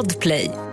Podplay.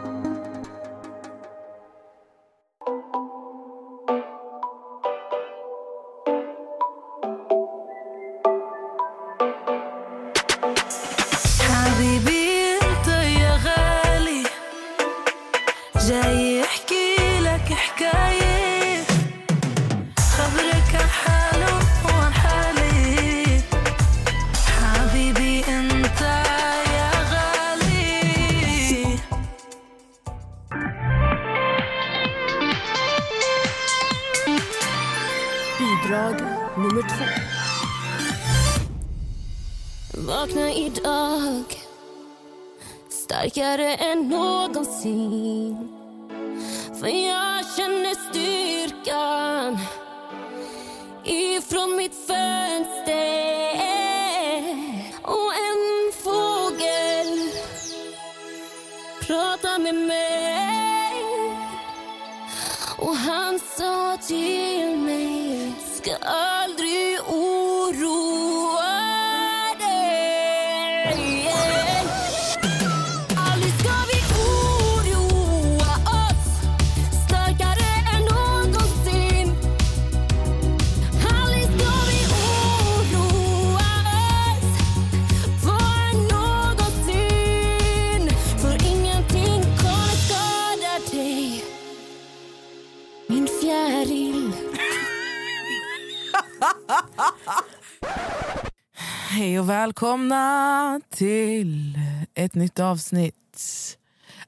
Och välkomna till ett nytt avsnitt.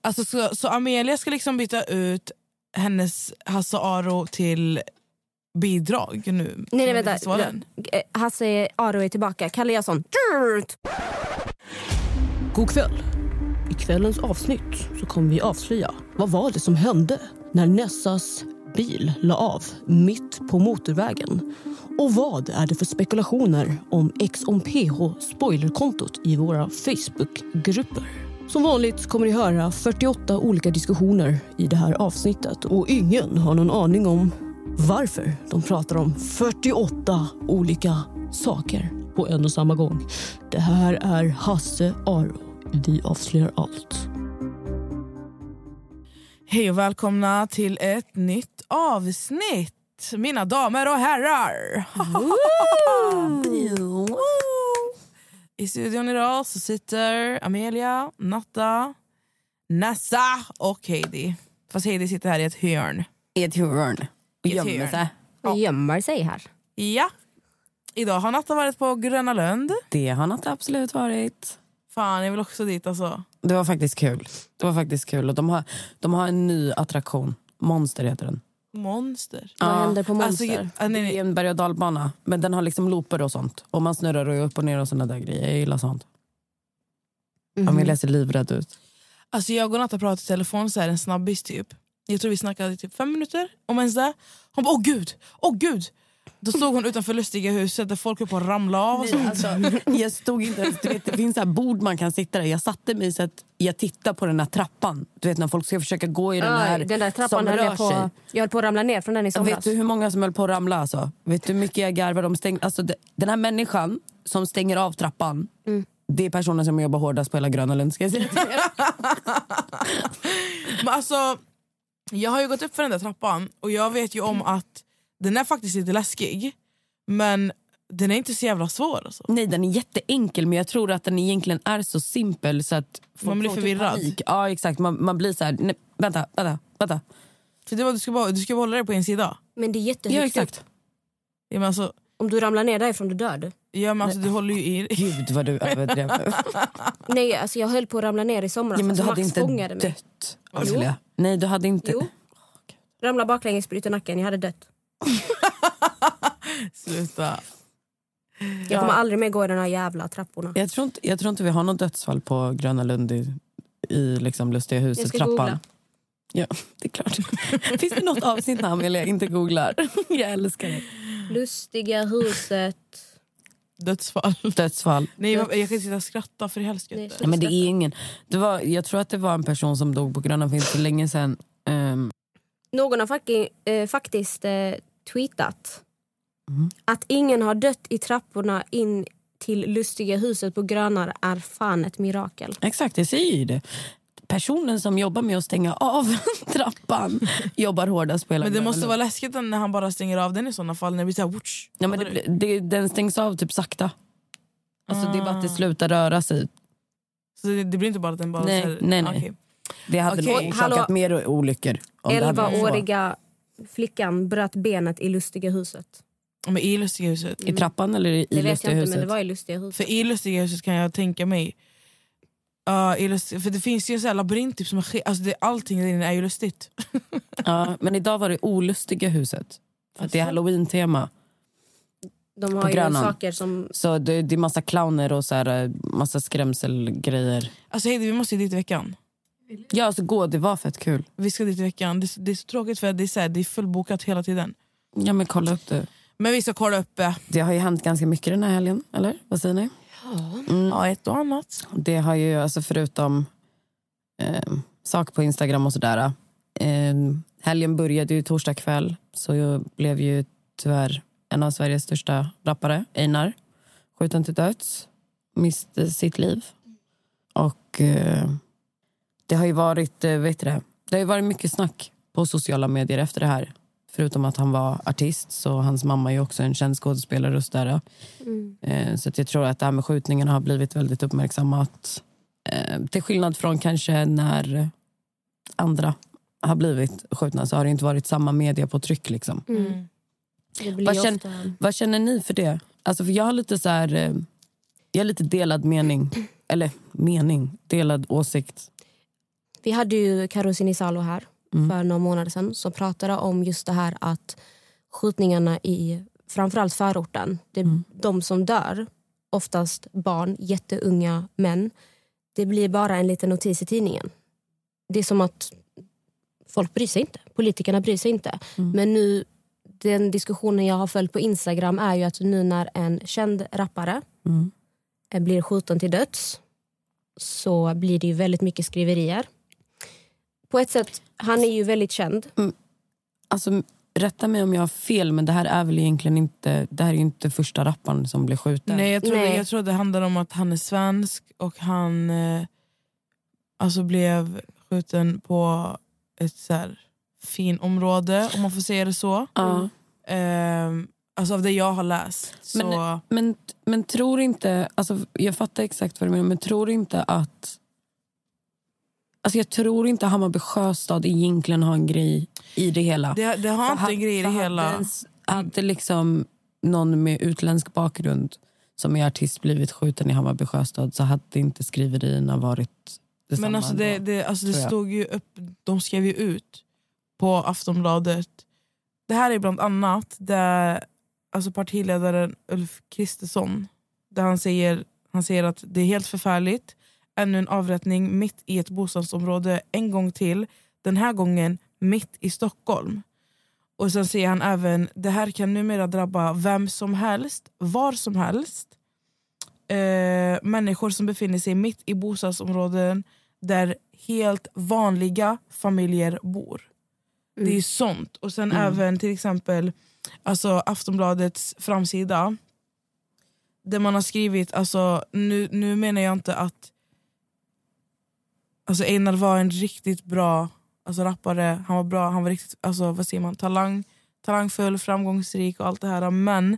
Alltså, så, så Amelia ska liksom byta ut hennes Hasse Aro till bidrag nu. Nej, nej vänta. den? Eh, Hasse Aro är tillbaka. Kalle Jansson. God kväll. I kvällens avsnitt så kommer vi avslöja vad var det som hände när Nessas bil la av mitt på motorvägen. Och vad är det för spekulationer om XOMPH spoilerkontot i våra Facebookgrupper? Som vanligt kommer ni höra 48 olika diskussioner i det här avsnittet och ingen har någon aning om varför de pratar om 48 olika saker på en och samma gång. Det här är Hasse Aro. Vi avslöjar allt. Hej och välkomna till ett nytt avsnitt. Mina damer och herrar. I studion idag så sitter Amelia, Natta, Nessa och Heidi. Fast Heidi sitter här i ett hörn. i ett hörn och gömmer sig. Och gömmer sig här. Ja. Idag har Natta varit på Gröna Lund. Det har något absolut varit. Fan, jag vill också dit alltså. Det var faktiskt kul. Det var faktiskt kul. Och de, har, de har en ny attraktion. Monster heter den. Monster. Vad Ja. händer på Alltså, Monster? ja, nej, Det är nej. en berg och dalbana. Men den har liksom looper och sånt. Och man snurrar och upp och ner och såna där grejer. Jag gillar sånt. Mhm. Amelia ser livrädd ut. Alltså jag och Natta pratade i telefon, så här, en snabbis typ. Jag tror vi snackade i typ fem minuter, om ens det. Hon bara åh gud, åh gud. Då stod hon utanför Lustiga huset där folk höll på att ramla av. Och sånt. Alltså, jag stod inte ens, du vet, det finns så här bord man kan sitta där. Jag satte mig så att jag tittar på den här trappan. Du vet när folk ska försöka gå i den här den där trappan som rör jag på, sig. jag höll på att ramla ner från den i somras. Vet du hur många som höll på att ramla? Alltså? Vet du hur mycket jag garvade? De stäng... alltså, den här människan som stänger av trappan det är personen som jobbar hårdast på hela Gröna Lund. Ska jag säga. Men alltså, jag har ju gått upp för den där trappan och jag vet ju om att den är faktiskt lite läskig. Men den är inte så jävla svår. Alltså. Nej, den är jätteenkel men jag tror att den egentligen är så simpel så att folk Man blir typ förvirrad. panik. Ja exakt, man, man blir så här, nej, vänta, vänta, vänta. För det var, du, ska bara, du ska bara hålla dig på en sida. Men det är Ja jättehögt upp. exakt. Ja, men alltså, Om du ramlar ner därifrån du död. ja, men alltså, du håller ju i Gud vad du överdrev. Nej, alltså jag höll på att ramla ner i somras. ja, men du alltså, hade Max inte fångade mig. dött. Amelia. Nej du hade inte. Jo. Ramla baklänges, bryta nacken. Jag hade dött. Sluta. Jag kommer aldrig mer gå i de här jävla trapporna. Jag, tror inte, jag tror inte vi har något dödsfall på Gröna Lund i, i liksom Lustiga Jag ska huset-trappan. googla. Ja, det är klart. Finns det något avsnitt när Amelia inte googlar? Jag älskar det. Lustiga huset. Dödsfall. Dödsfall. Nej, jag, jag kan inte sitta och skratta för. Nej. Ja, men det är ingen. Det var, jag tror att det var en person som dog på Gröna Lund för länge sedan. Ehm, Någon har fucking, eh, faktiskt eh, tweetat Mhm. att ingen har dött i trapporna in till Lustiga huset på Grönar är fan ett mirakel. exakt, jag säger ju det. personen som jobbar med att stänga av trappan jobbar hårdast på hela Men det måste vara läskigt när han bara stänger av den i sådana fall. När det blir så här. Ja, men det, det, den stängs av typ sakta. Alltså, Det är bara att det slutar röra sig. Så det, det blir inte bara att den bara... Nej, så här, nej, nej. okej. Det hade nog orsakat hallå. mer olyckor. om det hade varit så. 11-åriga flickan bröt benet i Lustiga huset. Men i Lustiga huset. I trappan eller i Det vet Lustiga jag inte, huset? men det var i Lustiga huset. För i Lustiga huset kan jag tänka mig... Ja, i Lustiga, för det finns ju en sån här labyrint typ, som är, ske- alltså det, allting där inne är ju lustigt. Ja, men idag var det Olustiga huset. För att det är Alltså? halloween-tema. De har på ju Grönan. saker som... Så det, det är massa clowner och så här, eh, massa skrämselgrejer. Alltså Heidi, vi måste ju dit i veckan. Ja, alltså gå, det var fett kul. Vi ska dit i veckan. Det, det är så tråkigt för att det är, så här, det är fullbokat hela tiden. Ja, men kolla upp det. Men vi ska kolla upp det. Det har ju hänt ganska mycket den här helgen, eller? Vad säger ni? Ja, ett och annat. Det har ju, alltså förutom eh, saker på Instagram och sådär. Eh, helgen började ju torsdag kväll, så jag blev ju tyvärr en av Sveriges största rappare, Einar, skjuten till döds. Miste sitt liv. Och eh, det har ju varit, eh, vet du det, det har ju varit mycket snack på sociala medier efter det här. Förutom att han var artist, så hans mamma är ju också en känd skådespelare och sådär. Eh, Så att jag tror att det här med skjutningen har blivit väldigt uppmärksammat. Eh, Till skillnad från kanske när andra har blivit skjutna så har det inte varit samma media på tryck. Liksom. Mm. Blir Vad känner- ofta... Vad känner ni för det? Alltså för jag har lite så här, jag har lite delad mening. Eller mening, delad åsikt. Vi hade ju Karo Sinisalo här Mm. för några månader sedan som pratade om just det här att skjutningarna i framförallt förorten, det är Mm. de som dör, oftast barn, jätteunga män, det blir bara en liten notis i tidningen. Det är som att folk bryr sig inte. Politikerna bryr sig inte. Mm. Men nu, den diskussionen jag har följt på Instagram är ju att nu när en känd rappare Mm. blir skjuten till döds så blir det ju väldigt mycket skriverier. På ett sätt, han är ju väldigt känd. Alltså, rätta mig om jag har fel, men det här är väl egentligen inte, det här är inte första rapparen som blir skjuten. Nej, jag tror, Nej. Det, jag tror det handlar om att han är svensk och han eh, alltså blev skjuten på ett så här fin område, om man får säga det så. Ja. Ehm, alltså av det jag har läst. Så, Men- Men, men tror inte, alltså jag fattar exakt vad du menar, men tror inte att... Alltså jag tror inte Hammarby Sjöstad egentligen har en grej i det hela. det, det har inte För en grej i det hela. Hade, hade liksom någon med utländsk bakgrund som är artist blivit skjuten i Hammarby Sjöstad så hade inte skriverierna varit detsamma. Men alltså det, det, alltså det stod ju upp, de skrev ju ut på Aftonbladet. Det här är bland annat där alltså partiledaren Ulf Kristersson där han säger, han säger att det är helt förfärligt. Ännu en avrättning mitt i ett bostadsområde en gång till. Den här gången mitt i Stockholm. Och sen säger han även det här kan numera drabba vem som helst, var som helst. Eh, människor som befinner sig mitt i bostadsområden där helt vanliga familjer bor. Det är sånt. Och sen även till exempel alltså Aftonbladets framsida. Där man har skrivit, alltså, nu, nu menar jag inte att alltså Einar var en riktigt bra alltså rappare. Han var bra, han var riktigt alltså, vad säger man, talang, talangfull, framgångsrik och allt det här. Men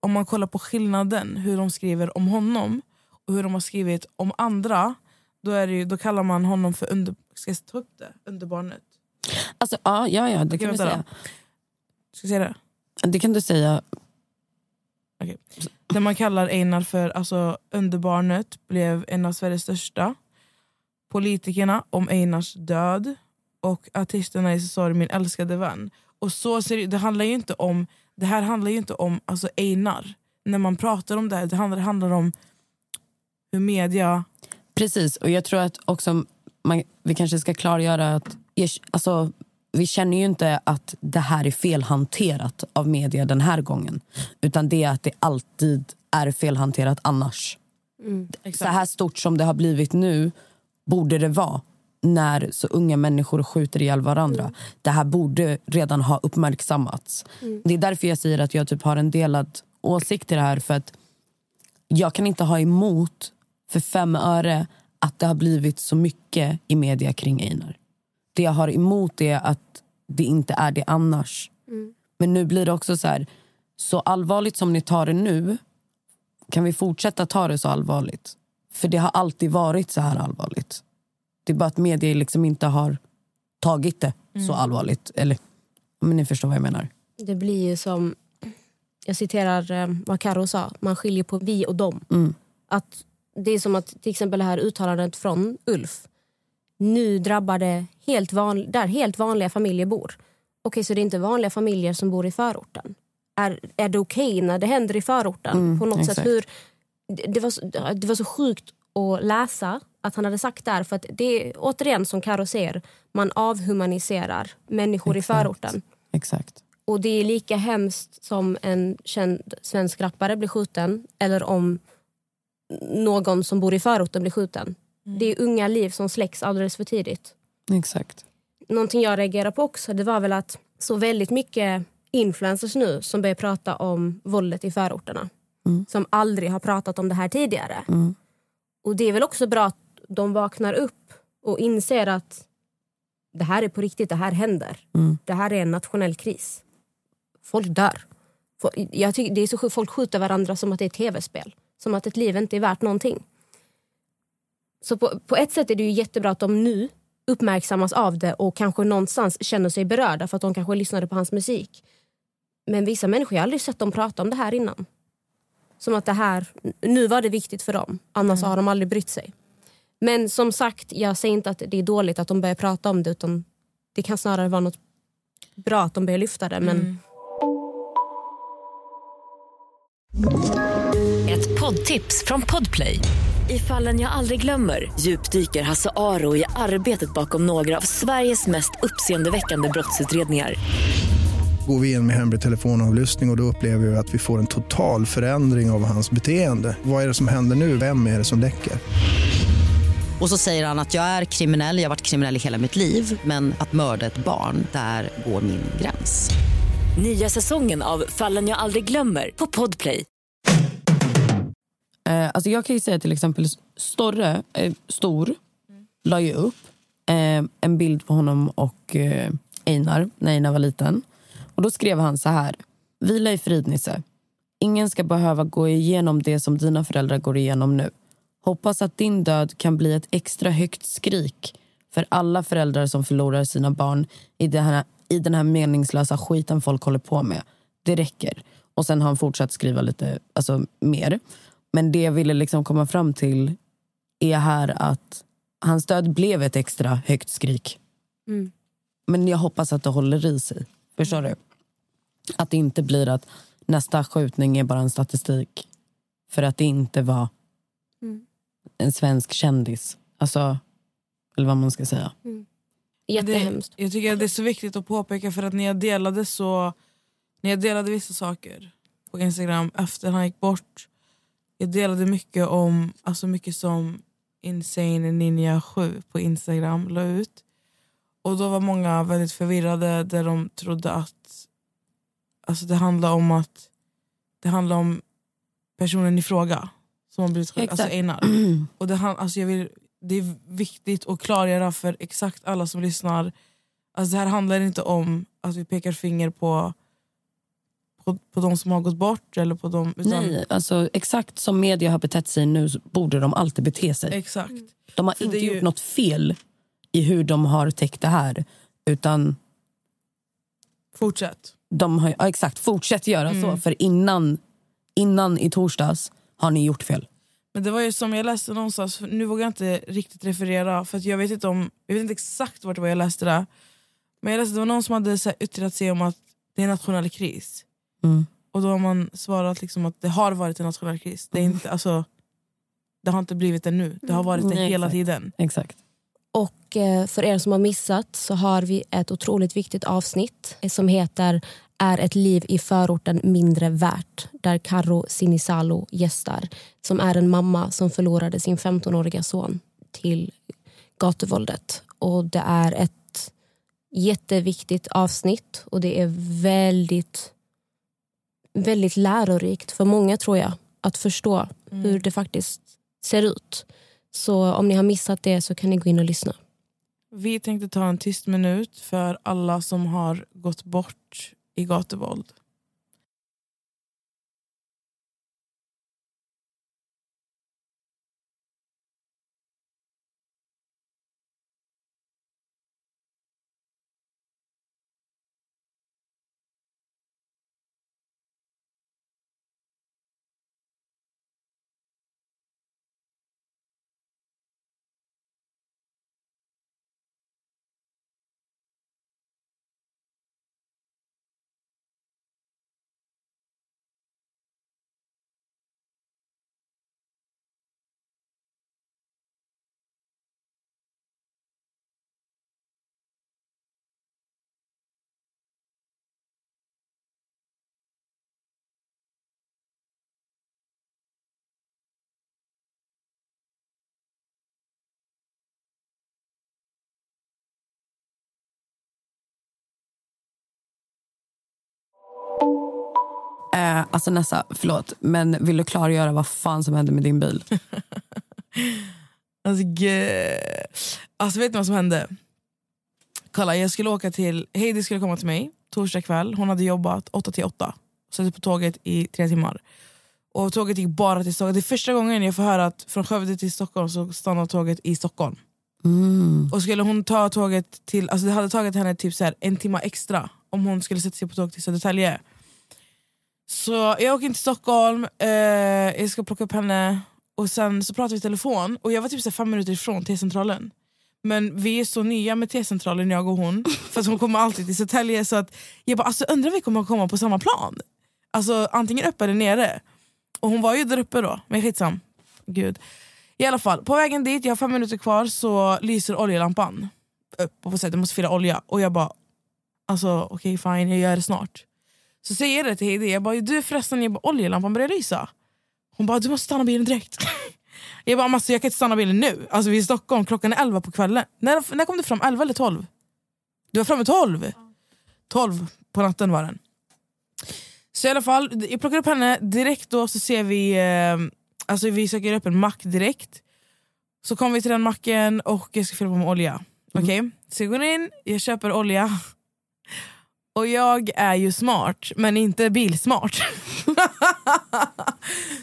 om man kollar på skillnaden, hur de skriver om honom och hur de har skrivit om andra, då, är det ju, då kallar man honom för under, ska jag ta upp det? underbarnet. Alltså, ja, ja, ja, det kan du säga. Ska jag säga det? Det kan du säga. Där man kallar Einar för alltså, underbarnet blev en av Sveriges största. Politikerna om Einars död och artisterna i du min älskade vän. Och så ser det, det handlar ju inte om det här handlar ju inte om alltså Einar. När man pratar om det här, det handlar, det handlar om hur media... Precis, och jag tror att också man, vi kanske ska klargöra att alltså, vi känner ju inte att det här är felhanterat av media den här gången. Utan det är att det alltid är felhanterat annars. Så här stort som det har blivit nu borde det vara när så unga människor skjuter ihjäl varandra. Det här borde redan ha uppmärksammats. Det är därför jag säger att jag typ har en delad åsikt i det här. För att Jag kan inte ha emot för fem öre att det har blivit så mycket i media kring Einar. Det jag har emot är att det inte är det annars. Men nu blir det också så här, så allvarligt som ni tar det nu kan vi fortsätta ta det så allvarligt? För det har alltid varit så här allvarligt. Det är bara att media liksom inte har tagit det så allvarligt. Eller, men ni förstår vad jag menar. Det blir ju som, jag citerar eh, vad Karo sa, man skiljer på vi och dem. Mm. Att det är som att till exempel det här uttalandet från Ulf. Nu drabbar det helt van, där helt vanliga familjer bor. Okej, så det är inte vanliga familjer som bor i förorten. Är, är det okej när det händer i förorten? Mm, på något exakt. sätt hur, det, var så, det var så sjukt att läsa att han hade sagt där. För att det är återigen som Karo säger, man avhumaniserar människor i Exakt. förorten. Exakt. Och det är lika hemskt som en känd svensk rappare blir skjuten eller om någon som bor i förorten blir skjuten. Det är unga liv som släcks alldeles för tidigt. Exakt. Någonting jag reagerar på också det var väl att så väldigt mycket influencers nu som börjar prata om våldet i förorterna. Som aldrig har pratat om det här tidigare. Och det är väl också bra att de vaknar upp och inser att det här är på riktigt, det här händer. Det här är en nationell kris. Folk dör. Jag tycker, det är så sjukt, folk skjuter varandra som att det är ett tv-spel. Som att ett liv inte är värt någonting. Så på, på ett sätt är det ju jättebra att de nu uppmärksammas av det och kanske någonstans känner sig berörda för att de kanske lyssnade på hans musik. Men vissa människor, jag har aldrig sett dem prata om det här innan. Som att det här, nu var det viktigt för dem, annars har de aldrig brytt sig. Men som sagt, jag säger inte att det är dåligt att de börjar prata om det utan det kan snarare vara något bra att de börjar lyfta det. Men Ett poddtips från Podplay. I fallen jag aldrig glömmer djupdyker Hasse Aro i arbetet bakom några av Sveriges mest uppseendeväckande brottsutredningar. Går vi in med hemlig telefonavlyssning och, och då upplever vi att vi får en total förändring av hans beteende. Vad är det som händer nu? Vem är det som läcker? Och så säger han att jag är kriminell, jag har varit kriminell i hela mitt liv men att mörda ett barn, där går min gräns. Nya säsongen av Fallen jag aldrig glömmer på Podplay. Eh, alltså jag kan ju säga till exempel Storre, eh, Stor, la ju upp eh, en bild på honom och eh, Einar när Einar var liten. Och Då skrev han så här. Vila i frid, Nisse. Ingen ska behöva gå igenom det som dina föräldrar går igenom nu. Hoppas att din död kan bli ett extra högt skrik för alla föräldrar som förlorar sina barn i, det här, i den här meningslösa skiten folk håller på med. Det räcker. Och Sen har han fortsatt skriva lite alltså, mer. Men det jag ville liksom komma fram till är här att hans död blev ett extra högt skrik. Men jag hoppas att det håller i sig. Förstår du? Att det inte blir att nästa skjutning är bara en statistik för att det inte var en svensk kändis. Alltså, eller vad man ska säga. jättehemskt. Det, jag tycker att det är så viktigt att påpeka för att när jag delade så när jag delade vissa saker på Instagram efter han gick bort. Jag delade mycket om, alltså mycket som Insane Ninja 7 på Instagram la ut. Och då var många väldigt förvirrade där de trodde att alltså det handlar om att det handlar om personen i fråga som har blivit skjuten, alltså. Einar. Och det, han- alltså jag vill, det är viktigt att klargöra för exakt alla som lyssnar. Alltså det här handlar inte om att vi pekar finger på, på, på de som har gått bort. Eller på dem, utan, Nej, alltså, exakt som media har betett sig nu borde de alltid bete sig. Exakt. De har För inte ju- gjort något fel i hur de har täckt det här. Utan Fortsätt. de har, ja, exakt, fortsätt göra Mm. så. För innan, innan i torsdags har ni gjort fel. Men det var ju som jag läste någonstans, nu vågar jag inte riktigt referera för jag vet inte om jag vet inte exakt vart det var jag läste det. Men jag läste det var någon som hade så här yttrat sig om att det är nationell kris. Mm. Och då har man svarat liksom att det har varit en nationell kris. Det, är inte, alltså, det har inte blivit det nu, det har varit det Nej, hela exakt. tiden. Exakt. Och eh, för er som har missat så har vi ett otroligt viktigt avsnitt eh, som heter Är ett liv i förorten mindre värt? Där Karo Sinisalo gästar. Som är en mamma som förlorade sin 15-åriga son till gatuvåldet. Och det är ett jätteviktigt avsnitt och det är väldigt, väldigt lärorikt för många tror jag att förstå hur det faktiskt ser ut. Så om ni har missat det så kan ni gå in och lyssna. Vi tänkte ta en tyst minut för alla som har gått bort i gatuvåld. Eh, alltså Nessa, förlåt, men vill du klargöra vad fan som hände med din bil? Alltså, ge- alltså vet ni vad som hände? Kolla, jag skulle åka till, Heidi skulle komma till mig torsdag kväll. Hon hade jobbat 8 till 8. Satt på tåget i tre timmar. Och tåget gick bara till Stockholm. Det är första gången jag får höra att från Skövde till Stockholm så stannar tåget i Stockholm. Och skulle hon ta tåget till, alltså det hade tagit henne typ så här en timme extra om hon skulle sätta sig på tåget till Södertälje. Så jag åker in till Stockholm, eh, jag ska plocka upp henne och sen så pratar vi i telefon och jag var typ så fem minuter ifrån T-centralen. Men vi är så nya med T-centralen jag och hon, för att hon kommer alltid till Södertälje så att jag bara alltså, undrar om vi kommer komma på samma plan. Alltså antingen uppe eller nere. Och hon var ju där uppe då, men skitsam. Gud. I alla fall, på vägen dit, jag har fem minuter kvar så lyser oljelampan upp och på att jag måste fylla olja. Och jag bara, alltså okej fine, jag gör det snart. Så säger jag det till Heidi, jag bara du förresten, jag bara, oljelampan börjar lysa. Hon bara du måste stanna bilen direkt. jag bara alltså, jag kan inte stanna bilen nu, alltså vi är i Stockholm, klockan är 11 på kvällen. När, när kom du fram? 11 eller 12? Du var framme 12? 12 på natten var den. Så i alla fall, jag plockar upp henne direkt då så ser vi, eh, alltså vi söker upp en mack direkt. Så kommer vi till den macken och jag ska fylla på med olja. Okej, så jag går in, jag köper olja. Och jag är ju smart, men inte bilsmart.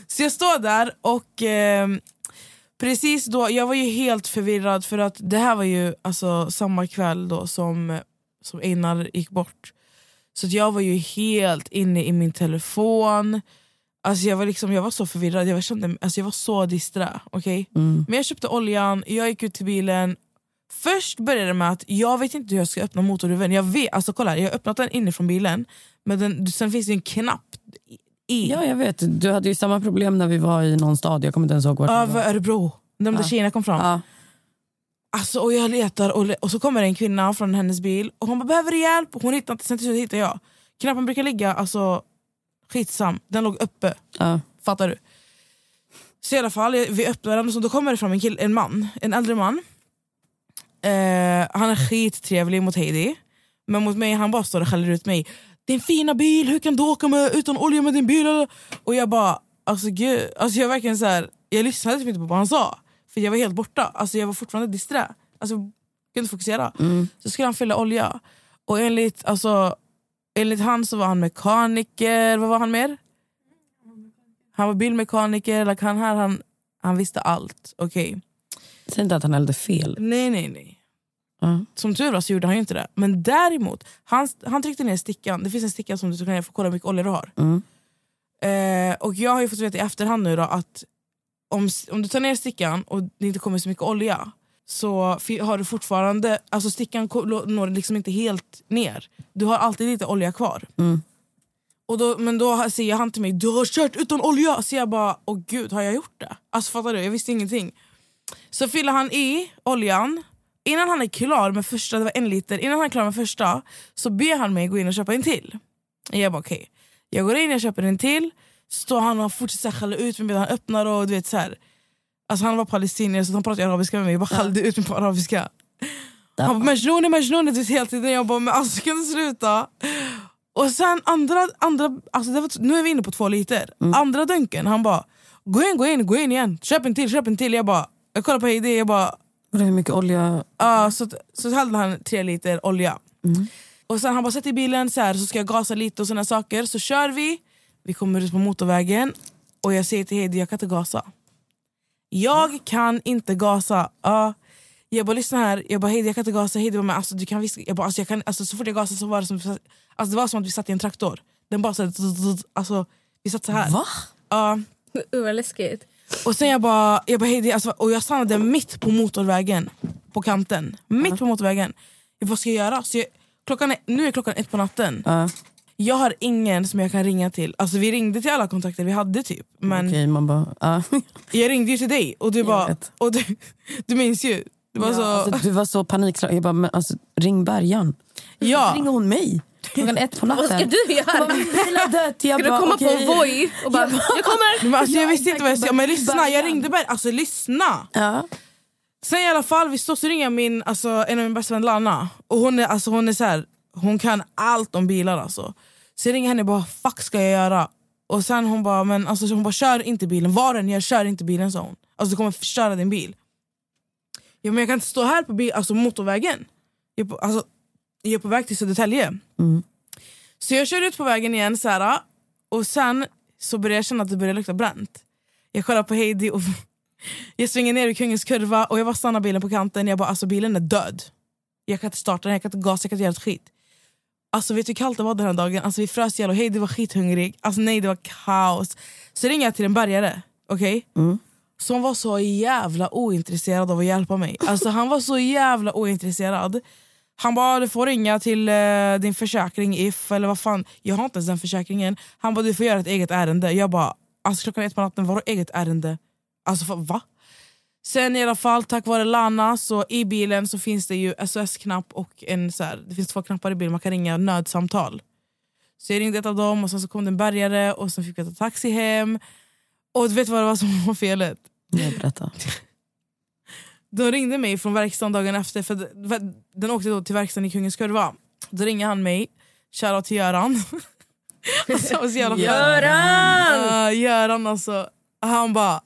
så jag står där och eh, precis då, jag var ju helt förvirrad för att det här var ju alltså samma kväll då som, som Einar gick bort. Så jag var ju helt inne i min telefon. Alltså jag, var liksom, jag var så förvirrad, jag var, kände, alltså jag var så disträ. Okay? Men jag köpte oljan, jag gick ut till bilen. Först började det med att jag vet inte hur jag ska öppna motorhuven. Jag vet, alltså kolla, jag har öppnat den inifrån bilen, men den, sen finns det en knapp i. Ja, jag vet. Du hade ju samma problem när vi var i någon stad. Jag kommer inte ens ihåg vart Över. Örebro, de där Ja. tjejerna kom fram. Ja. Alltså, och jag letar och, le- och så kommer en kvinna från hennes bil och hon bara behöver hjälp? Hon hittar inte, sen till slut hittar jag. Knappen brukar ligga, alltså skitsam, den låg uppe. Ja. Fattar du? Så i alla fall, vi öppnar den och så då kommer det fram en, kill, en man, en äldre man. Eh, han är skittrevlig mot Heidi, men mot mig han bara står och skäller ut mig. Din fina bil, hur kan du åka med, utan olja med din bil? Och jag bara, alltså gud, alltså jag verkligen så här, jag lyssnade typ inte på vad han sa. För jag var helt borta, alltså jag var fortfarande disträ. Alltså, jag kunde inte fokusera. Så skulle han fylla olja. Och enligt, alltså, enligt han så var han mekaniker, vad var han mer? Han var bilmekaniker, like han, här, han, han visste allt. Okej. Säg inte att han hällde fel. Nej, nej, nej. Ja. Som tur var så gjorde han ju inte det. Men däremot, han, han tryckte ner stickan. Det finns en sticka som du kan att kolla hur mycket olja du har. Mm. Eh, och jag har ju fått veta i efterhand nu då att om, om du tar ner stickan och det inte kommer så mycket olja så har du fortfarande, alltså stickan når liksom inte helt ner. Du har alltid lite olja kvar. Mm. Och då, men då säger han till mig, du har kört utan olja! Så jag bara, åh gud har jag gjort det? Alltså fattar du? Jag visste ingenting. Så fyller han i oljan, innan han är klar med första, det var en liter, innan han är klar med första så ber han mig gå in och köpa en till. Jag bara okej. Jag går in, jag köper en till, står han och fortsätter skälla ut mig medan han öppnar och du vet så här. Alltså han var palestinier så han pratade arabiska med mig, jag bara skällde ut mig på arabiska. Han bara Majnouni Majnouni vet, hela tiden, jag bara men alltså kan du sluta? Och sen andra, andra alltså var, nu är vi inne på två liter, andra dunken han bara gå in, gå in, gå in igen, köp en till, köp en till. Jag bara jag kollar på Heidi, jag bara är mycket olja. Ja, så, så hade han tre liter olja. Och sen han bara sätt i bilen så här, så ska jag gasa lite och såna saker. Så kör vi, vi kommer ut på motorvägen och jag säger till Heidi jag kan inte gasa. Jag kan inte gasa. Ja. Jag bara lyssna här, jag bara Heidi jag kan inte gasa. Heidi bara, men alltså, du kan visst, jag bara, alltså, jag kan, alltså, så fort jag gasade så var det som, alltså, det var som att vi satt i en traktor. Den bara så här, alltså, vi satt så här. Va? Ja. Uh, vad läskigt. Och sen jag bara, jag bara Heidi, alltså, och jag stannade mitt på motorvägen. På kanten. Mitt på motorvägen. Jag vad ska jag göra? Så jag, klockan är, nu är klockan ett på natten. Ja, Jag har ingen som jag kan ringa till. Alltså vi ringde till alla kontakter vi hade typ. Men Okej, man bara... Ja. jag ringde ju till dig och du bara, och du, du minns ju. Det var Ja, så, alltså, du var så panikslagen. Jag bara, men alltså, ring Bergan. ja. Ringer hon mig? Klockan ett på natten. Vad ska du göra? Ha dött. Jag Ska du bara, komma okej. på Voi och bara, jag kommer! Men alltså, jag visste inte vad jag skulle Men lyssna, jag ringde bara, alltså lyssna. Ja. Sen i alla fall, vi står så ringer jag min, alltså, en av min bästa vän Lana. Och hon är, alltså, hon är så här, hon kan allt om bilar alltså. Så jag ringer henne och bara, fuck ska jag göra? Och sen hon bara, men alltså, hon bara kör inte bilen, vad den gör, kör inte bilen sa hon. Alltså du kommer förstöra din bil. Ja, men jag kan inte stå här på bil, alltså, motorvägen. Jag alltså, jag är på väg till Södertälje. Så jag kör ut på vägen igen så här, och sen så börjar jag känna att det börjar lukta bränt. Jag kollar på Heidi och jag svänger ner i Kungens kurva och jag bara stannar bilen på kanten. Jag bara alltså bilen är död. Jag kan inte starta den, jag kan inte gasa, jag kan inte göra ett skit. Alltså vet du hur kallt det var den här dagen? Alltså vi frös ihjäl och Heidi var skithungrig. Alltså nej det var kaos. Så ringer jag till en bärgare, okej? Som var så jävla ointresserad av att hjälpa mig. Alltså han var så jävla ointresserad. Han bara du får ringa till eh, din försäkring if eller vad fan. Jag har inte ens den försäkringen. Han bara du får göra ett eget ärende. Jag bara alltså klockan ett på natten, vadå eget ärende? Alltså för, va? Sen i alla fall tack vare Lana så i bilen så finns det ju SOS-knapp och en så här, det finns två knappar i bilen man kan ringa nödsamtal. Så jag ringde ett av dem och sen så kom det en bärgare och sen fick jag ta taxi hem. Och du vet vad det var som var felet? Jag berätta. De ringde mig från verkstaden dagen efter, för den åkte då till verkstaden i Kungens Kurva. Då ringer han mig, shoutout till Göran. alltså, så jävla Göran! Uh, Göran alltså, han bara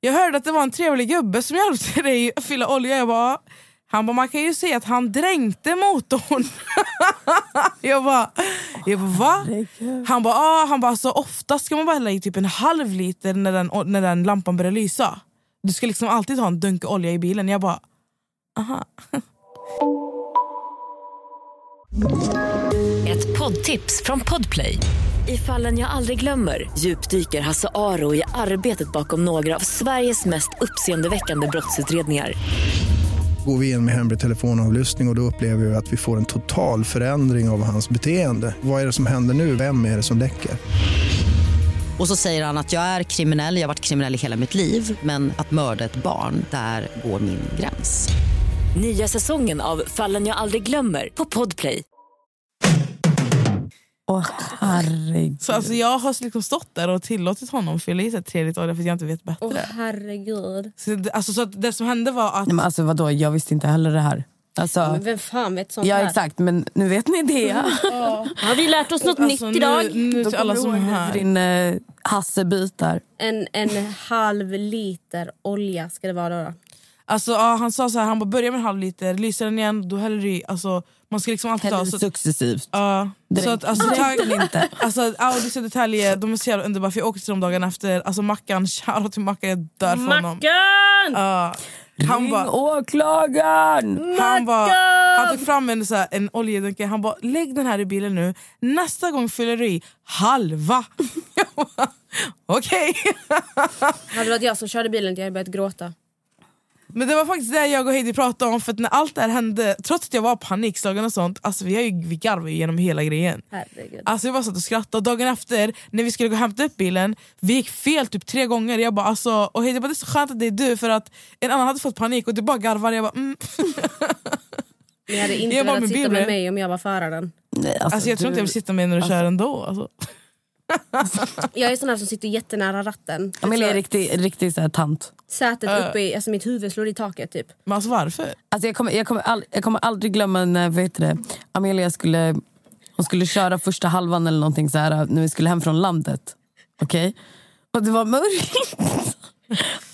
Jag hörde att det var en trevlig gubbe som hjälpte dig fylla olja. Jag bara, han bara man kan ju se att han dränkte motorn. jag bara, jag bara va? Han bara, ah, han bara så oftast ska man bara hälla i typ en halv liter när den, när den lampan börjar lysa. Du ska liksom alltid ha en dunk olja i bilen. Jag bara, aha. Ett poddtips från Podplay. I fallen jag aldrig glömmer djupdyker Hasse Aro i arbetet bakom några av Sveriges mest uppseendeväckande brottsutredningar. Går vi in med hemlig telefonavlyssning och, och då upplever vi att vi får en total förändring av hans beteende. Vad är det som händer nu? Vem är det som läcker? Och så säger han att jag är kriminell, jag har varit kriminell i hela mitt liv men att mörda ett barn, där går min gräns. Nya säsongen av Fallen jag aldrig glömmer på Podplay. Åh herregud. Så alltså, jag har liksom stått där och tillåtit honom fylla i sig tre liter olja för att jag inte vet bättre. Åh herregud. Så, det- alltså, så att det som hände var att Nej, men alltså, vadå, jag visste inte heller det här. Alltså, Men vem fan vet sånt ja här? exakt, men nu vet ni det. Har vi lärt oss något Alltså, nytt idag? Nu, nu till alla som är här. din eh, Hasse-bit där. En, en halv liter olja ska det vara då. Alltså, ja, han sa så här, han bara börja med en halv liter, lyser den igen, då häller du i. Alltså, man ska liksom alltid ta... Så, successivt. ja, så att, alltså, tack, Direkt inte. alltså, Audi Södertälje, de är så jävla underbara för jag åkte till dem dagen efter. Alltså Mackan, shoutout till Mackan, jag dör för honom. Mackan! Ja. Han Ring åklagaren! han, bara, han tog fram en, så här, en oljedunke, han bara lägg den här i bilen nu, nästa gång fyller du i halva. Jag Okej. Hade det varit jag som körde bilen jag hade börjat gråta. Men det var faktiskt det jag och Heidi pratade om, för att när allt det här hände, trots att jag var panikslagen och sånt, alltså vi, har ju, vi garvade ju genom hela grejen. Herregud. Alltså jag bara satt och skrattade och dagen efter när vi skulle gå och hämta upp bilen, vi gick fel typ tre gånger. Jag bara, alltså, och Heidi bara det är så skönt att det är du för att en annan hade fått panik och du bara garvar. Jag bara, mm. Ni hade inte Jag velat med sitta med mig om jag var föraren. Nej, Alltså, jag tror inte jag vill sitta med när du kör ändå. Alltså. Jag är sån här som sitter jättenära ratten. Amelia är Så riktig, riktig så här, tant. Sätet Äh. uppe i, alltså mitt huvud slår i taket typ. Men alltså varför? Alltså, jag, kommer, jag, kommer all, jag kommer aldrig glömma när vad heter det, Amelia skulle, hon skulle köra första halvan eller någonting så här, när vi skulle hem från landet. Okej? Och det var mörkt.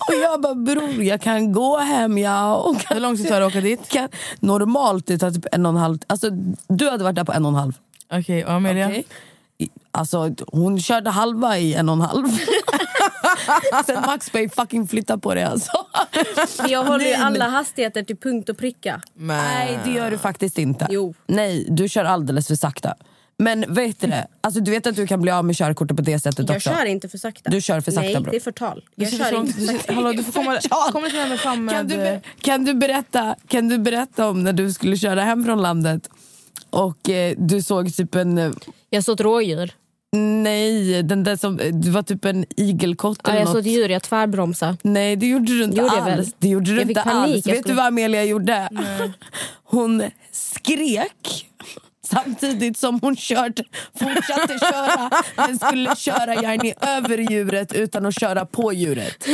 Och jag bara, bror jag kan gå hem ja. Och kan, Hur lång tid tar det att åka dit? kan, normalt det tar typ en och en halv. Alltså, du hade varit där på en och en halv. Okej, och Amelia? I- Alltså, hon körde halva i en och en halv. Sen Max Bay fucking flytta på det alltså. Jag håller ju men- alla hastigheter till punkt och pricka. Nej det gör du faktiskt inte. Jo. Nej du kör alldeles för sakta. Men vet du det? Alltså, du vet att du kan bli av med körkortet på det sättet Jag också? kör inte för sakta. Du kör för sakta, Nej, bro. det är förtal. Du Jag sitter kör för inte för du sakta. Hallå, du får komma, komma lite närmare fram med... Kan du, kan, du berätta, kan du berätta om när du skulle köra hem från landet och eh, du såg typ en... Jag såg ett rådjur. Nej, den där som, det var typ en igelkott Ja, eller jag såg ett djur, jag tvärbromsade. Nej det gjorde du inte Gjorde alls. Det gjorde du Jag inte alls. Vet skulle- du vad Amelia gjorde? Hon skrek samtidigt som hon kört, fortsatte köra men skulle köra gärna över djuret utan att köra på djuret.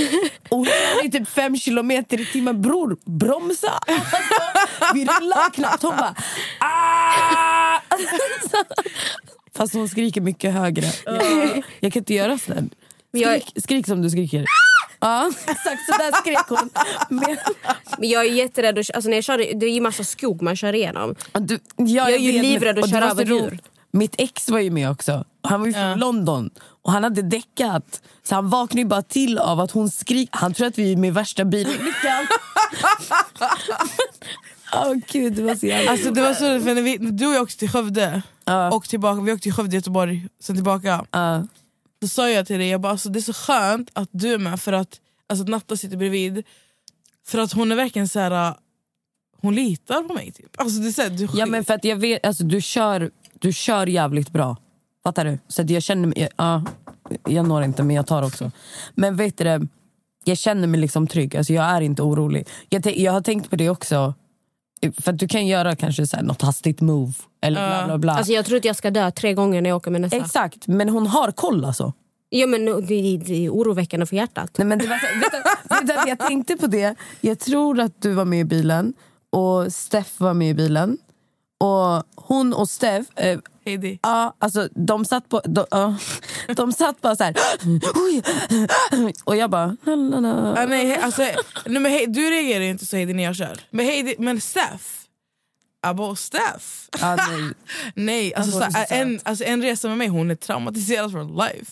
Och hon körde i typ fem kilometer i timmen. Bror, bromsa! Alltså, vi rullar knappt. Hon bara... Ah! Fast hon skriker mycket högre. Jag, jag kan inte göra sådär. Jag- Skrik, skrik som du skriker. Ja, exakt så där skrek hon. Men, Men jag är jätterädd. Att, alltså när jag kör, det är ju massa skog man kör igenom. du, Jag är ju livrädd att och köra över djur. Mitt ex var ju med också. Han var ju från London och han hade däckat. Så han vaknade ju bara till av att hon skrik. Han tror att vi är med värsta bilolyckan. Åh gud, det var så jävla... Alltså det var så för när vi, du och jag åkte till Skövde Ja. och tillbaka, vi åkte till Skövde, Göteborg, sen tillbaka. Ja. Då sa jag till dig, jag bara, alltså, det är så skönt att du är med för att, alltså, att Natta sitter bredvid. För att hon är verkligen så här. uh, hon litar på mig. Typ. Alltså, det är så här, du, Ja men för att jag vet, alltså, du, kör, du kör jävligt bra. Fattar du? Så jag känner mig, ja, jag når inte men jag tar också. Men vet du jag känner mig liksom trygg. Alltså, jag är inte orolig. Jag, jag har tänkt på det också. För att du kan göra kanske så här, något hastigt move. Eller bla bla bla. Alltså jag tror att jag ska dö tre gånger när jag åker med Nessa. Exakt, men hon har koll alltså. Ja, men det, det är oroväckande för hjärtat. Nej, men det var, så- vet, du, vet du, jag tänkte på det. Jag tror att du var med i bilen och Steff var med i bilen. Och hon och Steff, eh, Heidi. ja, alltså, de satt på... De, ja, de satt bara så här... Och jag bara... Ah, nej, alltså, nej, men hej, du reagerar inte så Heidi när jag kör. Men, Heidi, men Steff, Abo Steff. Ja, nej. Nej, alltså, så, så en, alltså, en resa med mig, hon är traumatiserad for life.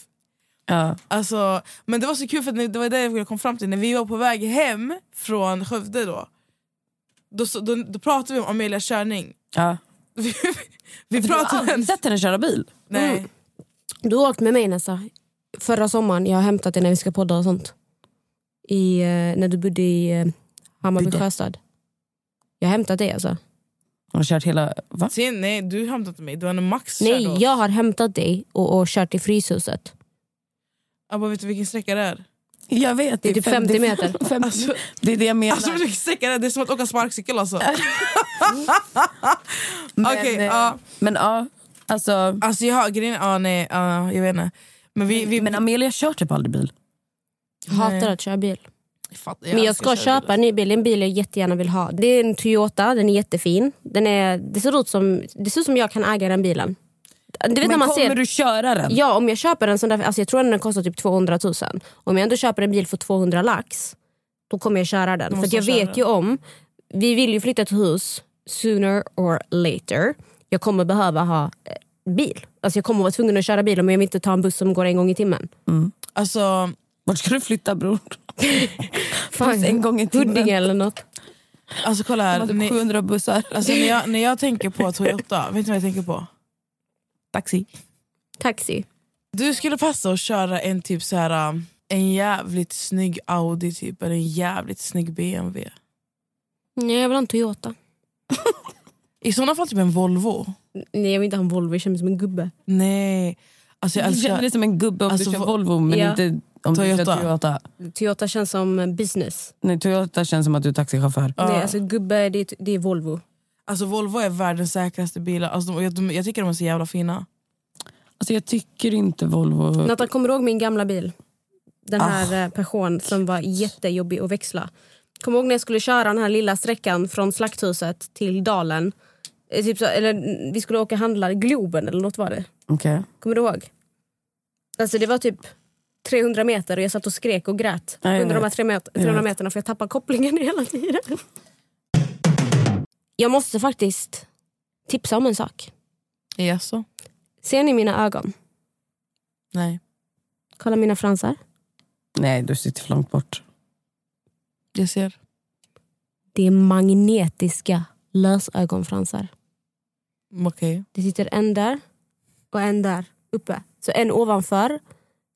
Ja. Alltså, men det var så kul för det var det jag kom fram till när vi var på väg hem från Skövde då. Då, då, då pratade vi om Amelias körning. Ja. Vi, vi Du har pratade aldrig sett henne köra bil? Nej. Du har åkt med mig Nessa. Förra sommaren, jag har hämtat dig när vi ska podda och sånt. I, eh, när du bodde i eh, Hammarby Bodde. sjöstad. Jag har hämtat dig alltså. Hon har kört hela... Va? Sen, nej, du hämtade inte mig. Var när Max Nej, jag har hämtat dig och, och kört till Fryshuset. Abba, vet du vilken sträcka det är? Jag vet. Det är typ 50 meter. 50, Alltså, det är det jag menar. alltså, det är? Det är som att åka sparkcykel alltså. men, Okej, eh, ja. men ja, alltså... Alltså jag har grejen, ja nej, ja, jag vet inte. Men vi, vi, Men Amelia kör typ aldrig bil. Jag hatar Nej. att köra bil. fattar, Men jag ska köpa en ny bil. En bil jag jättegärna vill ha. Det är en Toyota, den är jättefin. Den är, det, ser ut som, det ser ut som jag kan äga den bilen. Du vet när Men man kommer ser, du köra den? Ja, om jag köper en sån där, alltså jag tror att den kostar typ 200 000. Om jag ändå köper en bil för 200 lax, då kommer jag köra den. För jag vet den. ju om, vi vill ju flytta till hus sooner or later. Jag kommer behöva ha eh, bil. Alltså jag kommer vara tvungen att köra bil om jag vill inte ta en buss som går en gång i timmen. Alltså, Vart ska du flytta bror? Fan, en gång i timmen. Huddinge eller något. alltså kolla här. har typ Ni, 700 bussar. alltså, när, jag, när jag tänker på Toyota, vet ni vad jag tänker på? Taxi. Taxi. Du skulle passa att köra en typ så här um, en jävligt snygg Audi typ, eller en jävligt snygg BMW. Nej, jag vill ha en Toyota. I sådana fall typ en Volvo. Nej, jag vill inte ha en Volvo, jag känner mig som en gubbe. Nej. Alltså jag Du känner älskar... dig som en gubbe om Alltså, du kör Vo- Volvo men Ja. inte om du Toyota. kör Toyota. Toyota känns som business. Nej, Toyota känns som att du är taxichaufför. Ja. Nej, alltså, gubbe, det är, det är Volvo. Alltså Volvo är världens säkraste bilar. Alltså, de, jag, de, jag tycker de är så jävla fina. Alltså, jag tycker inte Volvo... Natta, kommer du ihåg min gamla bil? Den Ah. här ah. Peugeot som var jättejobbig att växla. Kommer ihåg när jag skulle köra den här lilla sträckan från Slakthuset till Dalen? Eh, Typ så, eller, vi skulle åka och handla Globen eller något var det. Okej. Kommer du ihåg? Alltså det var typ 300 meter och jag satt och skrek och grät jag under de här vet. tre met- Jag 300 vet. meterna för jag tappade kopplingen hela tiden. Jag måste faktiskt tipsa om en sak. Jaså? Ser ni mina ögon? Nej. Kolla mina fransar. Nej, du sitter för långt bort. Jag ser. Det är magnetiska lösögonfransar. Okej. Det sitter en där och en där uppe. Så en ovanför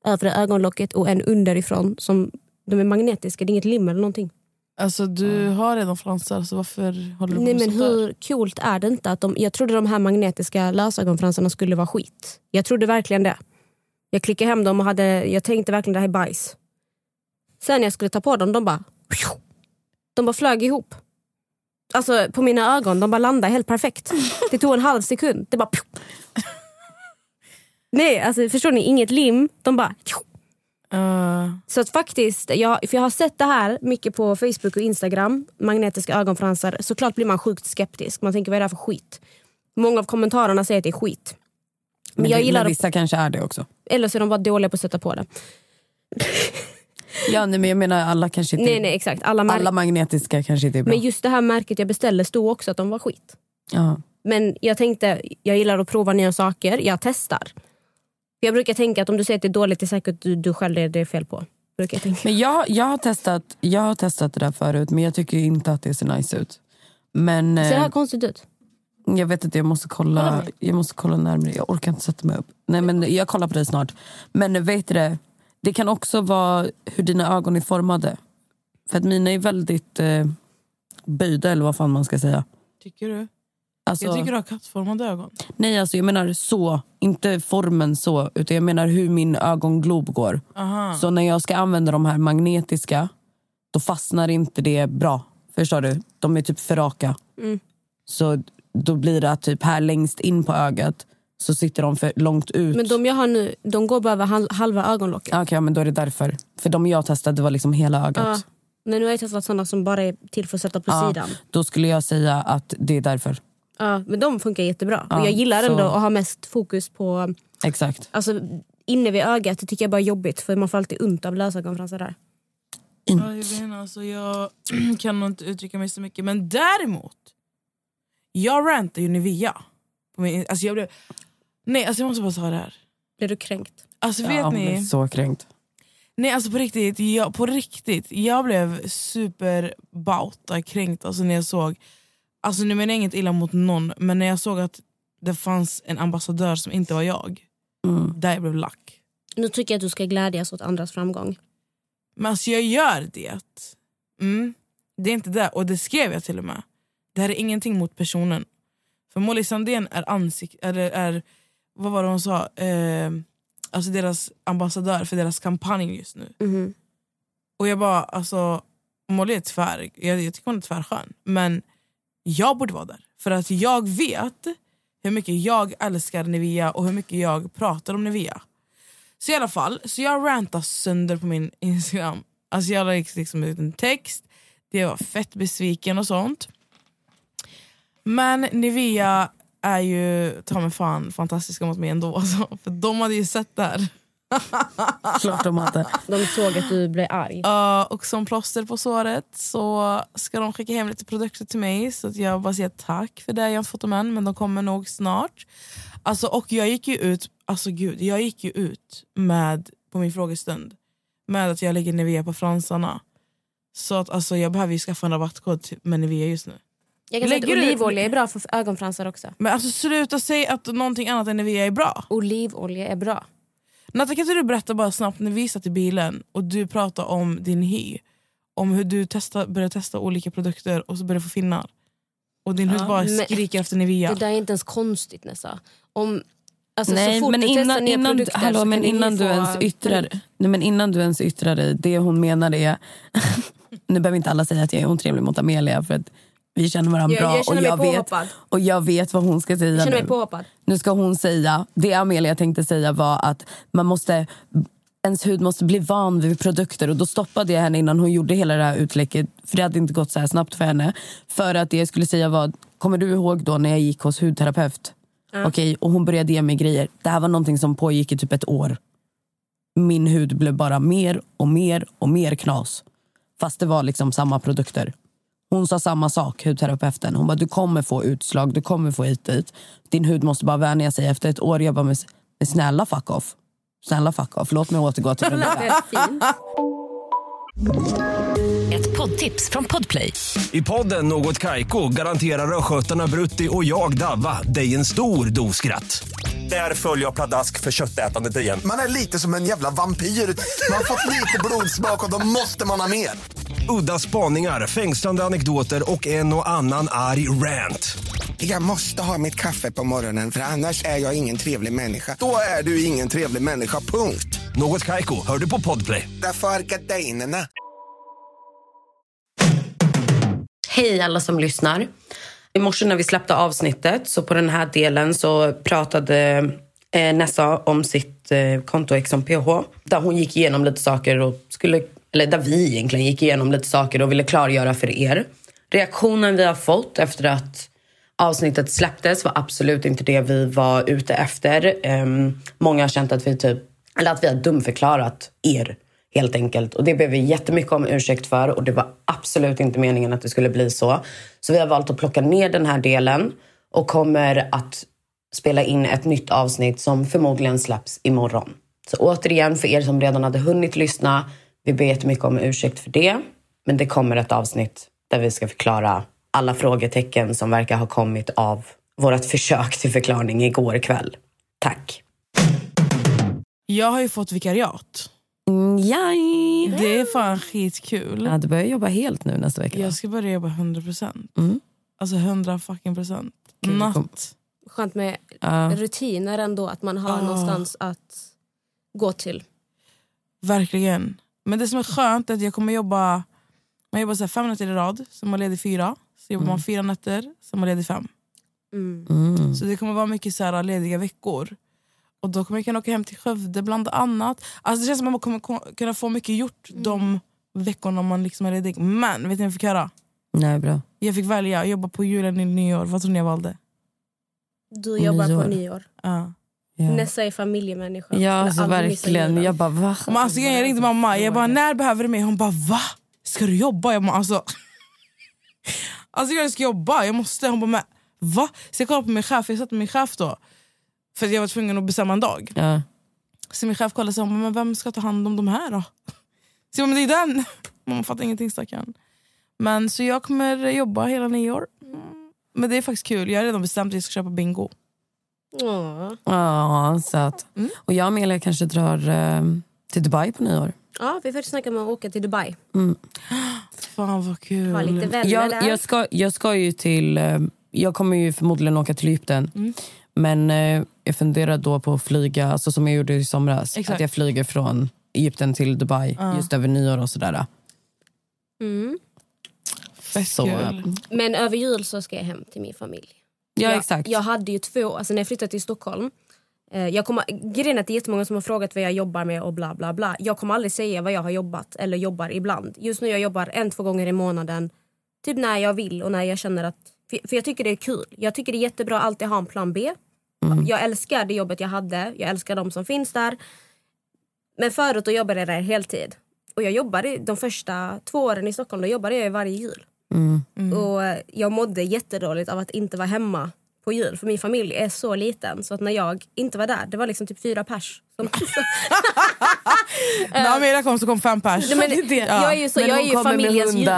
övre ögonlocket och en underifrån. Som, de är magnetiska, det är inget lim eller någonting. Alltså du har redan fransar så varför håller du på Nej, men sånt där? hur coolt är det inte? att de, Jag trodde de här magnetiska lösögonfransarna skulle vara skit. Jag trodde verkligen det. Jag klickade hem dem och hade, jag tänkte verkligen det här är bajs. Sen när jag skulle ta på dem, de bara... De bara flög ihop. Alltså på mina ögon, de bara landade helt perfekt. Det tog en halv sekund. Det bara... Nej, alltså förstår ni? Inget lim. De bara... Uh, Så att faktiskt, jag, för jag har sett det här mycket på Facebook och Instagram, magnetiska ögonfransar. Såklart blir man sjukt skeptisk. Man tänker vad är det här för skit? Många av kommentarerna säger att det är skit. Men, Men, jag det, gillar men vissa kanske är det också. Eller så är de bara dåliga på att sätta på det. Ja, nej, men jag menar alla kanske inte... Nej nej exakt, alla, alla magnetiska kanske inte är bra. Men just det här märket jag beställde stod också att de var skit. ja. Men jag tänkte, jag gillar att prova nya saker, jag testar. Jag brukar tänka att om du säger att det är dåligt, det är säkert du, du själv är det är fel på. Brukar jag tänka. Men jag, jag, har testat, jag har testat det där förut men jag tycker inte att det ser nice ut. Men Ser det här eh, konstigt ut? jag vet inte, jag måste Kolla jag måste kolla närmare. Jag orkar inte sätta mig upp. Nej men jag kollar på dig snart. Men vet du det, det kan också vara hur dina ögon är formade. För att mina är väldigt eh, böjda eller vad fan man ska säga. tycker du? Alltså, Jag tycker du har kattformade ögon. Nej alltså jag menar så, inte formen så utan jag menar hur min ögonglob går. Aha. Så när jag ska använda de här magnetiska då fastnar inte det bra. Förstår du? De är typ för raka. Mm. Så då blir det att typ här längst in på ögat så sitter de för långt ut. Men de jag har nu, de går bara över hal- halva ögonlocket. Okej, ja, men då är det därför. För de jag testade det var liksom hela ögat. Ja. Men nu har jag testat sådana som bara är till för att sätta på Ja, sidan. Då skulle jag säga att det är därför. Ja, men de funkar jättebra. Ja, och jag gillar så- ändå att ha mest fokus på... Exakt. Alltså, inne vid ögat det tycker jag bara är jobbigt för man får alltid ont av lösögonfransar där. Ja, jag, alltså, jag kan nog inte uttrycka mig så mycket. Men däremot, jag rantar ju Nivea. På min, alltså, jag blev, nej, alltså, jag måste bara säga det här. Blir du kränkt? Alltså, vet ja, ni? så kränkt. Nej alltså på riktigt, jag, på riktigt, jag blev superbauta kränkt alltså när jag såg, alltså nu menar jag inget illa mot någon, men när jag såg att det fanns en ambassadör som inte var jag, Mm. där jag blev lack. Nu tycker jag att du ska glädjas åt andras framgång. Men alltså jag gör det. Mm, det är inte det, och det skrev jag till och med. Det här är ingenting mot personen. För Molly Sandén är, ansik- är, är vad var det hon sa, eh, alltså deras ambassadör för deras kampanj just nu. Mhm. Och jag bara, alltså Molly är tvär, jag, jag tycker hon är tvärskön. Men jag borde vara där. För att jag vet hur mycket jag älskar Nivea och hur mycket jag pratar om Nivea. Så i alla fall, så jag rantade sönder på min Instagram. Alltså jag la liksom-, liksom ut en text, det var fett besviken och sånt. Men Nivea är ju ta mig fan fantastiska mot mig ändå. Alltså, för de hade ju sett det här. Klart de hade. De såg att du blev arg. Uh, och som plåster på såret så ska de skicka hem lite produkter till mig. Så att jag bara säger tack för det. Jag har fått dem än men de kommer nog snart. Alltså, och jag gick ju ut alltså gud, jag gick ju ut med på min frågestund med att jag lägger Nivea på fransarna. Så att alltså, jag behöver ju skaffa en rabattkod med Nivea just nu. Jag kan säga att olivolja är bra för ögonfransar också. Men alltså sluta säga att någonting annat än Nivea är bra. Olivolja är bra. Natta kan inte du berätta bara snabbt när vi satt i bilen och du pratade om din hy. Om hur du testa, började testa olika produkter och så började få finnar. Och din hud bara Men- skriker efter Nivea. Det där är inte ens konstigt Nessa. Om, alltså, Nej, så fort men du testar innan, nya innan, produkter hallå, så men kan ni innan, du få ens yttrar, nej, men innan du ens yttrar dig, det hon menar är... nu behöver inte alla säga att jag är otrevlig mot Amelia för att vi känner varandra Jag, bra jag känner och, jag mig vet, och jag vet vad hon ska säga Jag känner mig nu. påhoppad. Nu ska hon säga, det Amelia tänkte säga var att man måste, ens hud måste bli van vid produkter och då stoppade jag henne innan hon gjorde hela det här utläcket för det hade inte gått så här snabbt för henne. För att det jag skulle säga var, kommer du ihåg då när jag gick hos hudterapeut? Okej, och hon började ge mig grejer. Det här var någonting som pågick i typ ett år. min hud blev bara mer och mer och mer knas. Fast det var liksom samma produkter. Hon sa samma sak, hudterapeuten. Hon bara, du kommer få utslag, du kommer få hit dit. Din hud måste bara vänja sig. Efter ett år jag bara, men, snälla fuck off. Snälla fuck off, låt mig återgå till det där. Ett poddtips från Podplay. I podden Något Kaiko garanterar östgötarna Brutti och jag, Davva, dig en stor dos skratt. Där följer jag pladask för köttätandet igen. Man är lite som en jävla vampyr. Man har fått lite blodsmak och då måste man ha mer. Udda spaningar, fängslande anekdoter och en och annan arg rant. Jag måste ha mitt kaffe på morgonen för annars är jag ingen trevlig människa. Då är du ingen trevlig människa, punkt. Något Kaiko, hör du på Podplay. Därför är gardinerna. Hej alla som lyssnar. I morse när vi släppte avsnittet så på den här delen så pratade eh, Nessa om sitt eh, konto Exxon PH. Där hon gick igenom lite saker och skulle, eller där vi egentligen gick igenom lite saker och ville klargöra för er. Reaktionen vi har fått efter att avsnittet släpptes var absolut inte det vi var ute efter. Um, många har känt att vi typ, eller att vi har dumförklarat er helt enkelt. Och det ber vi jättemycket om ursäkt för och det var absolut inte meningen att det skulle bli så. Så vi har valt att plocka ner den här delen och kommer att spela in ett nytt avsnitt som förmodligen släpps imorgon. Så återigen, för er som redan hade hunnit lyssna, vi ber jättemycket om ursäkt för det. Men det kommer ett avsnitt där vi ska förklara alla frågetecken som verkar ha kommit av vårt försök till förklaring igår kväll. Tack. Jag har ju fått vikariat. Mm, Jaj. Det är fan skitkul. Ja, du börjar jobba helt nu nästa vecka. Jag ska börja jobba 100%. Mm. Alltså 100 fucking procent. Natt. Skönt med Ja. rutiner ändå, att man har Ah. någonstans att gå till. Verkligen. Men det som är skönt är att jag kommer jobba man jobbar så här fem nätter i rad, som man ledig fyra. Så jobbar man fyra nätter, som man ledig fem. Mm. Mm. Så det kommer vara mycket så här lediga veckor. Och då kommer jag kunna åka hem till Skövde bland annat. Alltså det känns som att man kommer ko- kunna få mycket gjort de veckorna man liksom är ledig. Men vet ni vad jag fick göra? Nej, bra. Jag fick välja att jobba på julen i nyår. Vad tror ni jag valde? Du jobbar Nyår. på nyår. Ja. Ja, Nessa är familjemänniska. ja alltså, verkligen. Jag bara, va? Men alltså, jag ringde mamma, jag bara när behöver du mig? Hon bara va? Ska du jobba? Jag bara, alltså, alltså jag ska jobba, jag måste. Hon bara men va? Så jag kollade på min chef, jag satt med min chef då. För att jag var tvungen att bestämma en dag. Ja. Så min chef kollade och sa, men vem ska ta hand om de här då? Så jag bara, men det är den. Mamma fattar ingenting stackarn. Men så jag kommer jobba hela nyår. Mm. Men det är faktiskt kul, jag har redan bestämt att jag ska köpa bingo. Ja, söt. Mm. Och jag och Amelia kanske drar eh, till Dubai på nyår. Ja, vi får snacka om att åka till Dubai. Fan vad kul. Ha lite vänner Jag, där. jag, ska, jag ska ju till... Eh, jag kommer ju förmodligen åka till Egypten. Mm. Men eh, jag funderar då på att flyga, alltså som jag gjorde i somras. Exakt. Att jag flyger från Egypten till Dubai Ja. just över nyår och sådär. Mm. Så, kul. Men över jul så ska jag hem till min familj. Ja, jag, exakt. Jag hade ju två, alltså när jag flyttade till Stockholm. Eh, jag kommer, grejen är att det är jättemånga som har frågat vad jag jobbar med och bla bla bla. Jag kommer aldrig säga vad jag har jobbat eller jobbar ibland. Just nu jag jobbar en, två gånger i månaden. Typ när jag vill och när jag känner att... För, för jag tycker det är kul. Jag tycker det är jättebra att alltid ha en plan B. Jag älskar det jobbet jag hade. Jag älskar de som finns där. Men förut då jobbade jag där heltid. Och jag jobbade de första två åren i Stockholm då jobbade jag varje jul. Mm. Och eh, jag mådde jättedåligt av att inte vara hemma på jul. För min familj är så liten. Så att när jag inte var där, det var liksom typ fyra pers. Som, När Amelia kom så kom fem pers. Nej, men, jag är ju, så, Men jag är hon ju familjens ljus.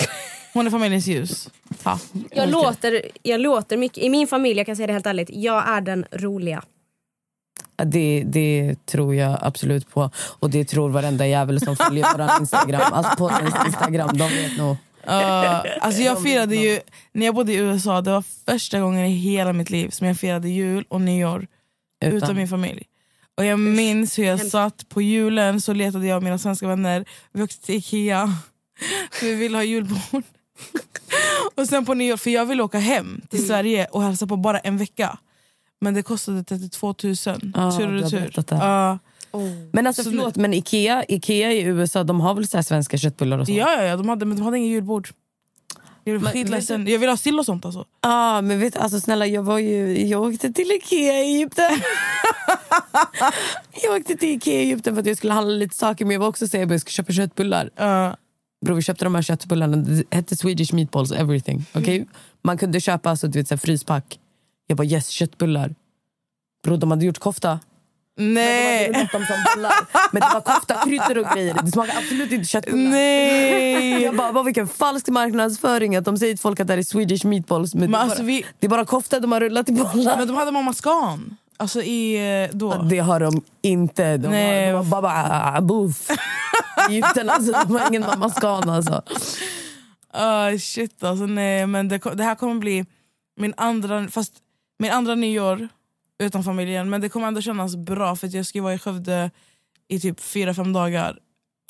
och- Hon är familjens ljus. Ja. Jag, låter, jag låter mycket. I min familj, jag kan säga det helt ärligt, jag är den roliga. Ja, Det, det tror jag absolut på. Och det tror varenda jävel som följer vår Instagram. Alltså på Instagram, de vet nog. Uh, alltså jag firade ju, när jag bodde i USA, det var första gången i hela mitt liv som jag firade jul och nyår utan, Utan. min familj. Och jag minns hur jag satt på julen så letade jag och mina svenska vänner, vi åkte till Ikea, för vi ville ha julbord. och sen på nyår, för jag ville åka hem till Sverige och hälsa på bara en vecka. Men det kostade 32 000 Ja, tur och retur. Ja. Men alltså Så förlåt, men Ikea, Ikea i USA de har väl så svenska köttbullar och sånt? ja, ja, ja, de hade, men de hade ingen julbord. Jag blev skitledsen. Jag vill ha sill och sånt alltså. Ja, men vet alltså snälla, jag var ju jag åkte till Ikea i Egypten. jag åkte till Ikea i Egypten för att jag skulle handla lite saker men jag var också säga att jag skulle köpa köttbullar. Bro, vi köpte de här köttbullarna, det hette Swedish meatballs everything. Okay? Man kunde köpa alltså, du vet, så här, fryspack. Jag bara yes, köttbullar. Bro, de hade gjort kofta. Nej! Men, de hade rullat dem som bullar. men det var kofta, kryddor och grejer. Det smakade absolut inte köttbullar. Nej! Jag bara, vad vilken falsk marknadsföring att de säger till folk att det här är Swedish meatballs. Men, det, är alltså, bara, vi- det är bara kofta de har rullat i bollar. Men de hade mamma Scan. Alltså i... eh, Då. Det har de inte. De Nej, har, de har bara boof. Egypten alltså, de har ingen mamma scan alltså. Ah, shit alltså nej men det, det här kommer bli min andra, fast min andra nyår utan familjen men det kommer ändå kännas bra för att jag ska vara i Skövde i typ fyra fem dagar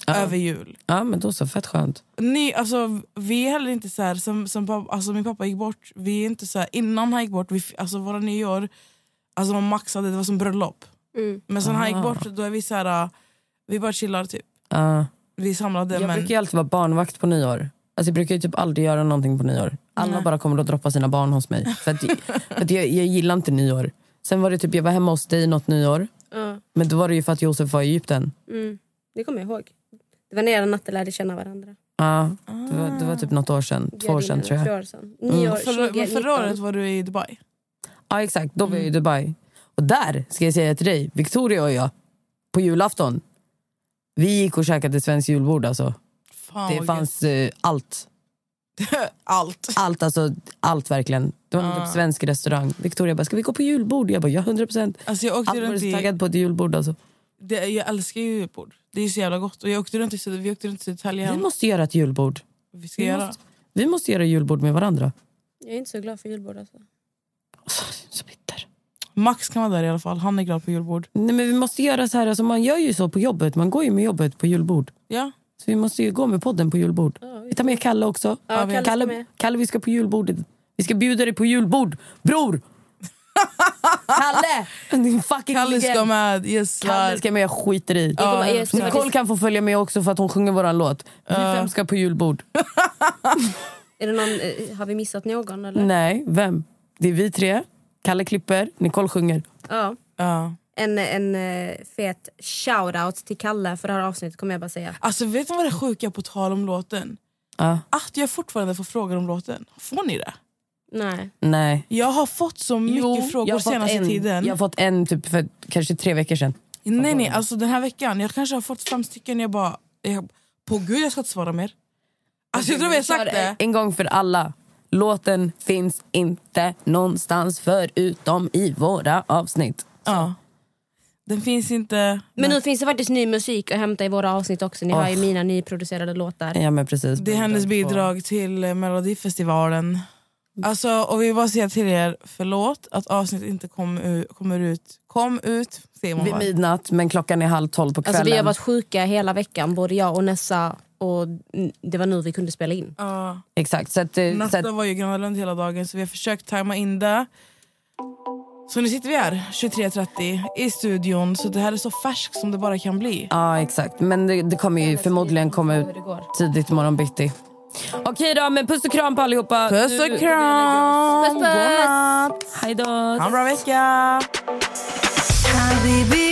över jul. Ja men då så, fett skönt. Ny, alltså, vi är heller inte så här, som, som pappa, alltså, min pappa gick bort, vi är inte så här, innan han gick bort, vi, alltså, våra nyår, alltså, man maxade, det var som bröllop. Mm. Men sen han gick Ah. bort då är vi så här, vi bara chillar typ. Ja. Vi samlade jag men... brukar ju alltid vara barnvakt på nyår. Alltså jag brukar ju typ aldrig göra någonting på nyår. Alla Nej. bara kommer att droppa sina barn hos mig. För att, för att jag, jag gillar inte nyår. Sen var det typ, jag var hemma hos dig något nyår. Ja. Men då var det ju för att Josef var i Egypten. Mm. Det kommer jag ihåg. Det var när jag natten lärde känna varandra. Ja, det, var, det var typ något år sedan. Två år sedan tror jag. Två år sedan. Nyår Förra, men 2019. förra året var du i Dubai. Ja exakt, då var jag i Dubai. Och där ska jag säga till dig, Victoria och jag, på julafton. Vi gick och käkade svensk julbord alltså. Fan, det fanns eh, allt. allt. Allt, alltså allt verkligen. Det var en Ah. typ svensk restaurang. Victoria bara, ska vi gå på julbord? Jag bara, ja 100 procent. Alltså jag åkte Allt runt så i, taggad på ett julbord alltså. det, jag älskar ju julbord. Det är så jävla gott. Och jag åkte runt i, vi åkte runt i Södertälje. Vi måste göra ett julbord. Vi ska vi göra. måste- Vi måste göra julbord med varandra. Jag är inte så glad för julbord. Alltså. Max kan vara där i alla fall. Han är glad på julbord. Nej, men vi måste göra så här, alltså, man gör ju så på jobbet. Man går ju med jobbet på julbord. Ja. Så vi måste ju gå med podden på julbord. Vi tar med Kalle också. Ja, Kalle ska Kalle, med. Kalle, vi ska på julbordet. Vi ska bjuda dig på julbord. Bror! Kalle! Din fucking Kalle ska med. Yes, Kalle ska med, jag skiter i. Ja. Jag ska Nicole kan få följa med också för att hon sjunger våran låt. Vi fem ska på julbord. Är det någon, eh, har vi missat någon? Eller? Nej, vem? Det är vi tre. Kalle klipper, Nicole sjunger. Ja. Ja. En, en eh, fet shoutout till Kalle för det här avsnittet kommer jag bara säga. Alltså vet ni vad det sjuka på tal om låten? Ja. Att jag fortfarande får frågor om låten. Får ni det? Nej. Nej. Jag har fått så mycket Jo, jag frågor har fått senaste en, tiden. Jag har fått en typ för kanske tre veckor sedan. Nej nej, alltså den här veckan. Jag kanske har fått fem stycken. Jag bara, jag, på gud jag ska inte svara mer. Alltså jag tror vi har sagt det. En gång för alla. Låten finns inte någonstans förutom i våra avsnitt. Ja. Den finns inte... Men nu finns det faktiskt ny musik att hämta i våra avsnitt också. Ni har ju Oh. mina nyproducerade låtar. Ja men precis. Det är hennes bidrag till Melodifestivalen. Alltså, och vi vill bara säga till er, förlåt att avsnittet inte kom, kommer ut. Kom ut, man Vid midnatt men klockan är halv tolv på kvällen. Alltså, vi har varit sjuka hela veckan, både jag och Nessa. Och det var nu vi kunde spela in. Ja. Exakt. Så att, eh, så Natta att, var ju Gröna Lund hela dagen så vi har försökt tajma in det. Så nu sitter vi här 23.30 i studion så det här är så färskt som det bara kan bli. ja exakt. Men det, det kommer ju förmodligen komma ut tidigt imorgon bitti. Okej då, men puss och kram på allihopa. Puss Nu- och kram! Puss, puss. Godnatt! Hej då! Ha en bra vecka! حبيبي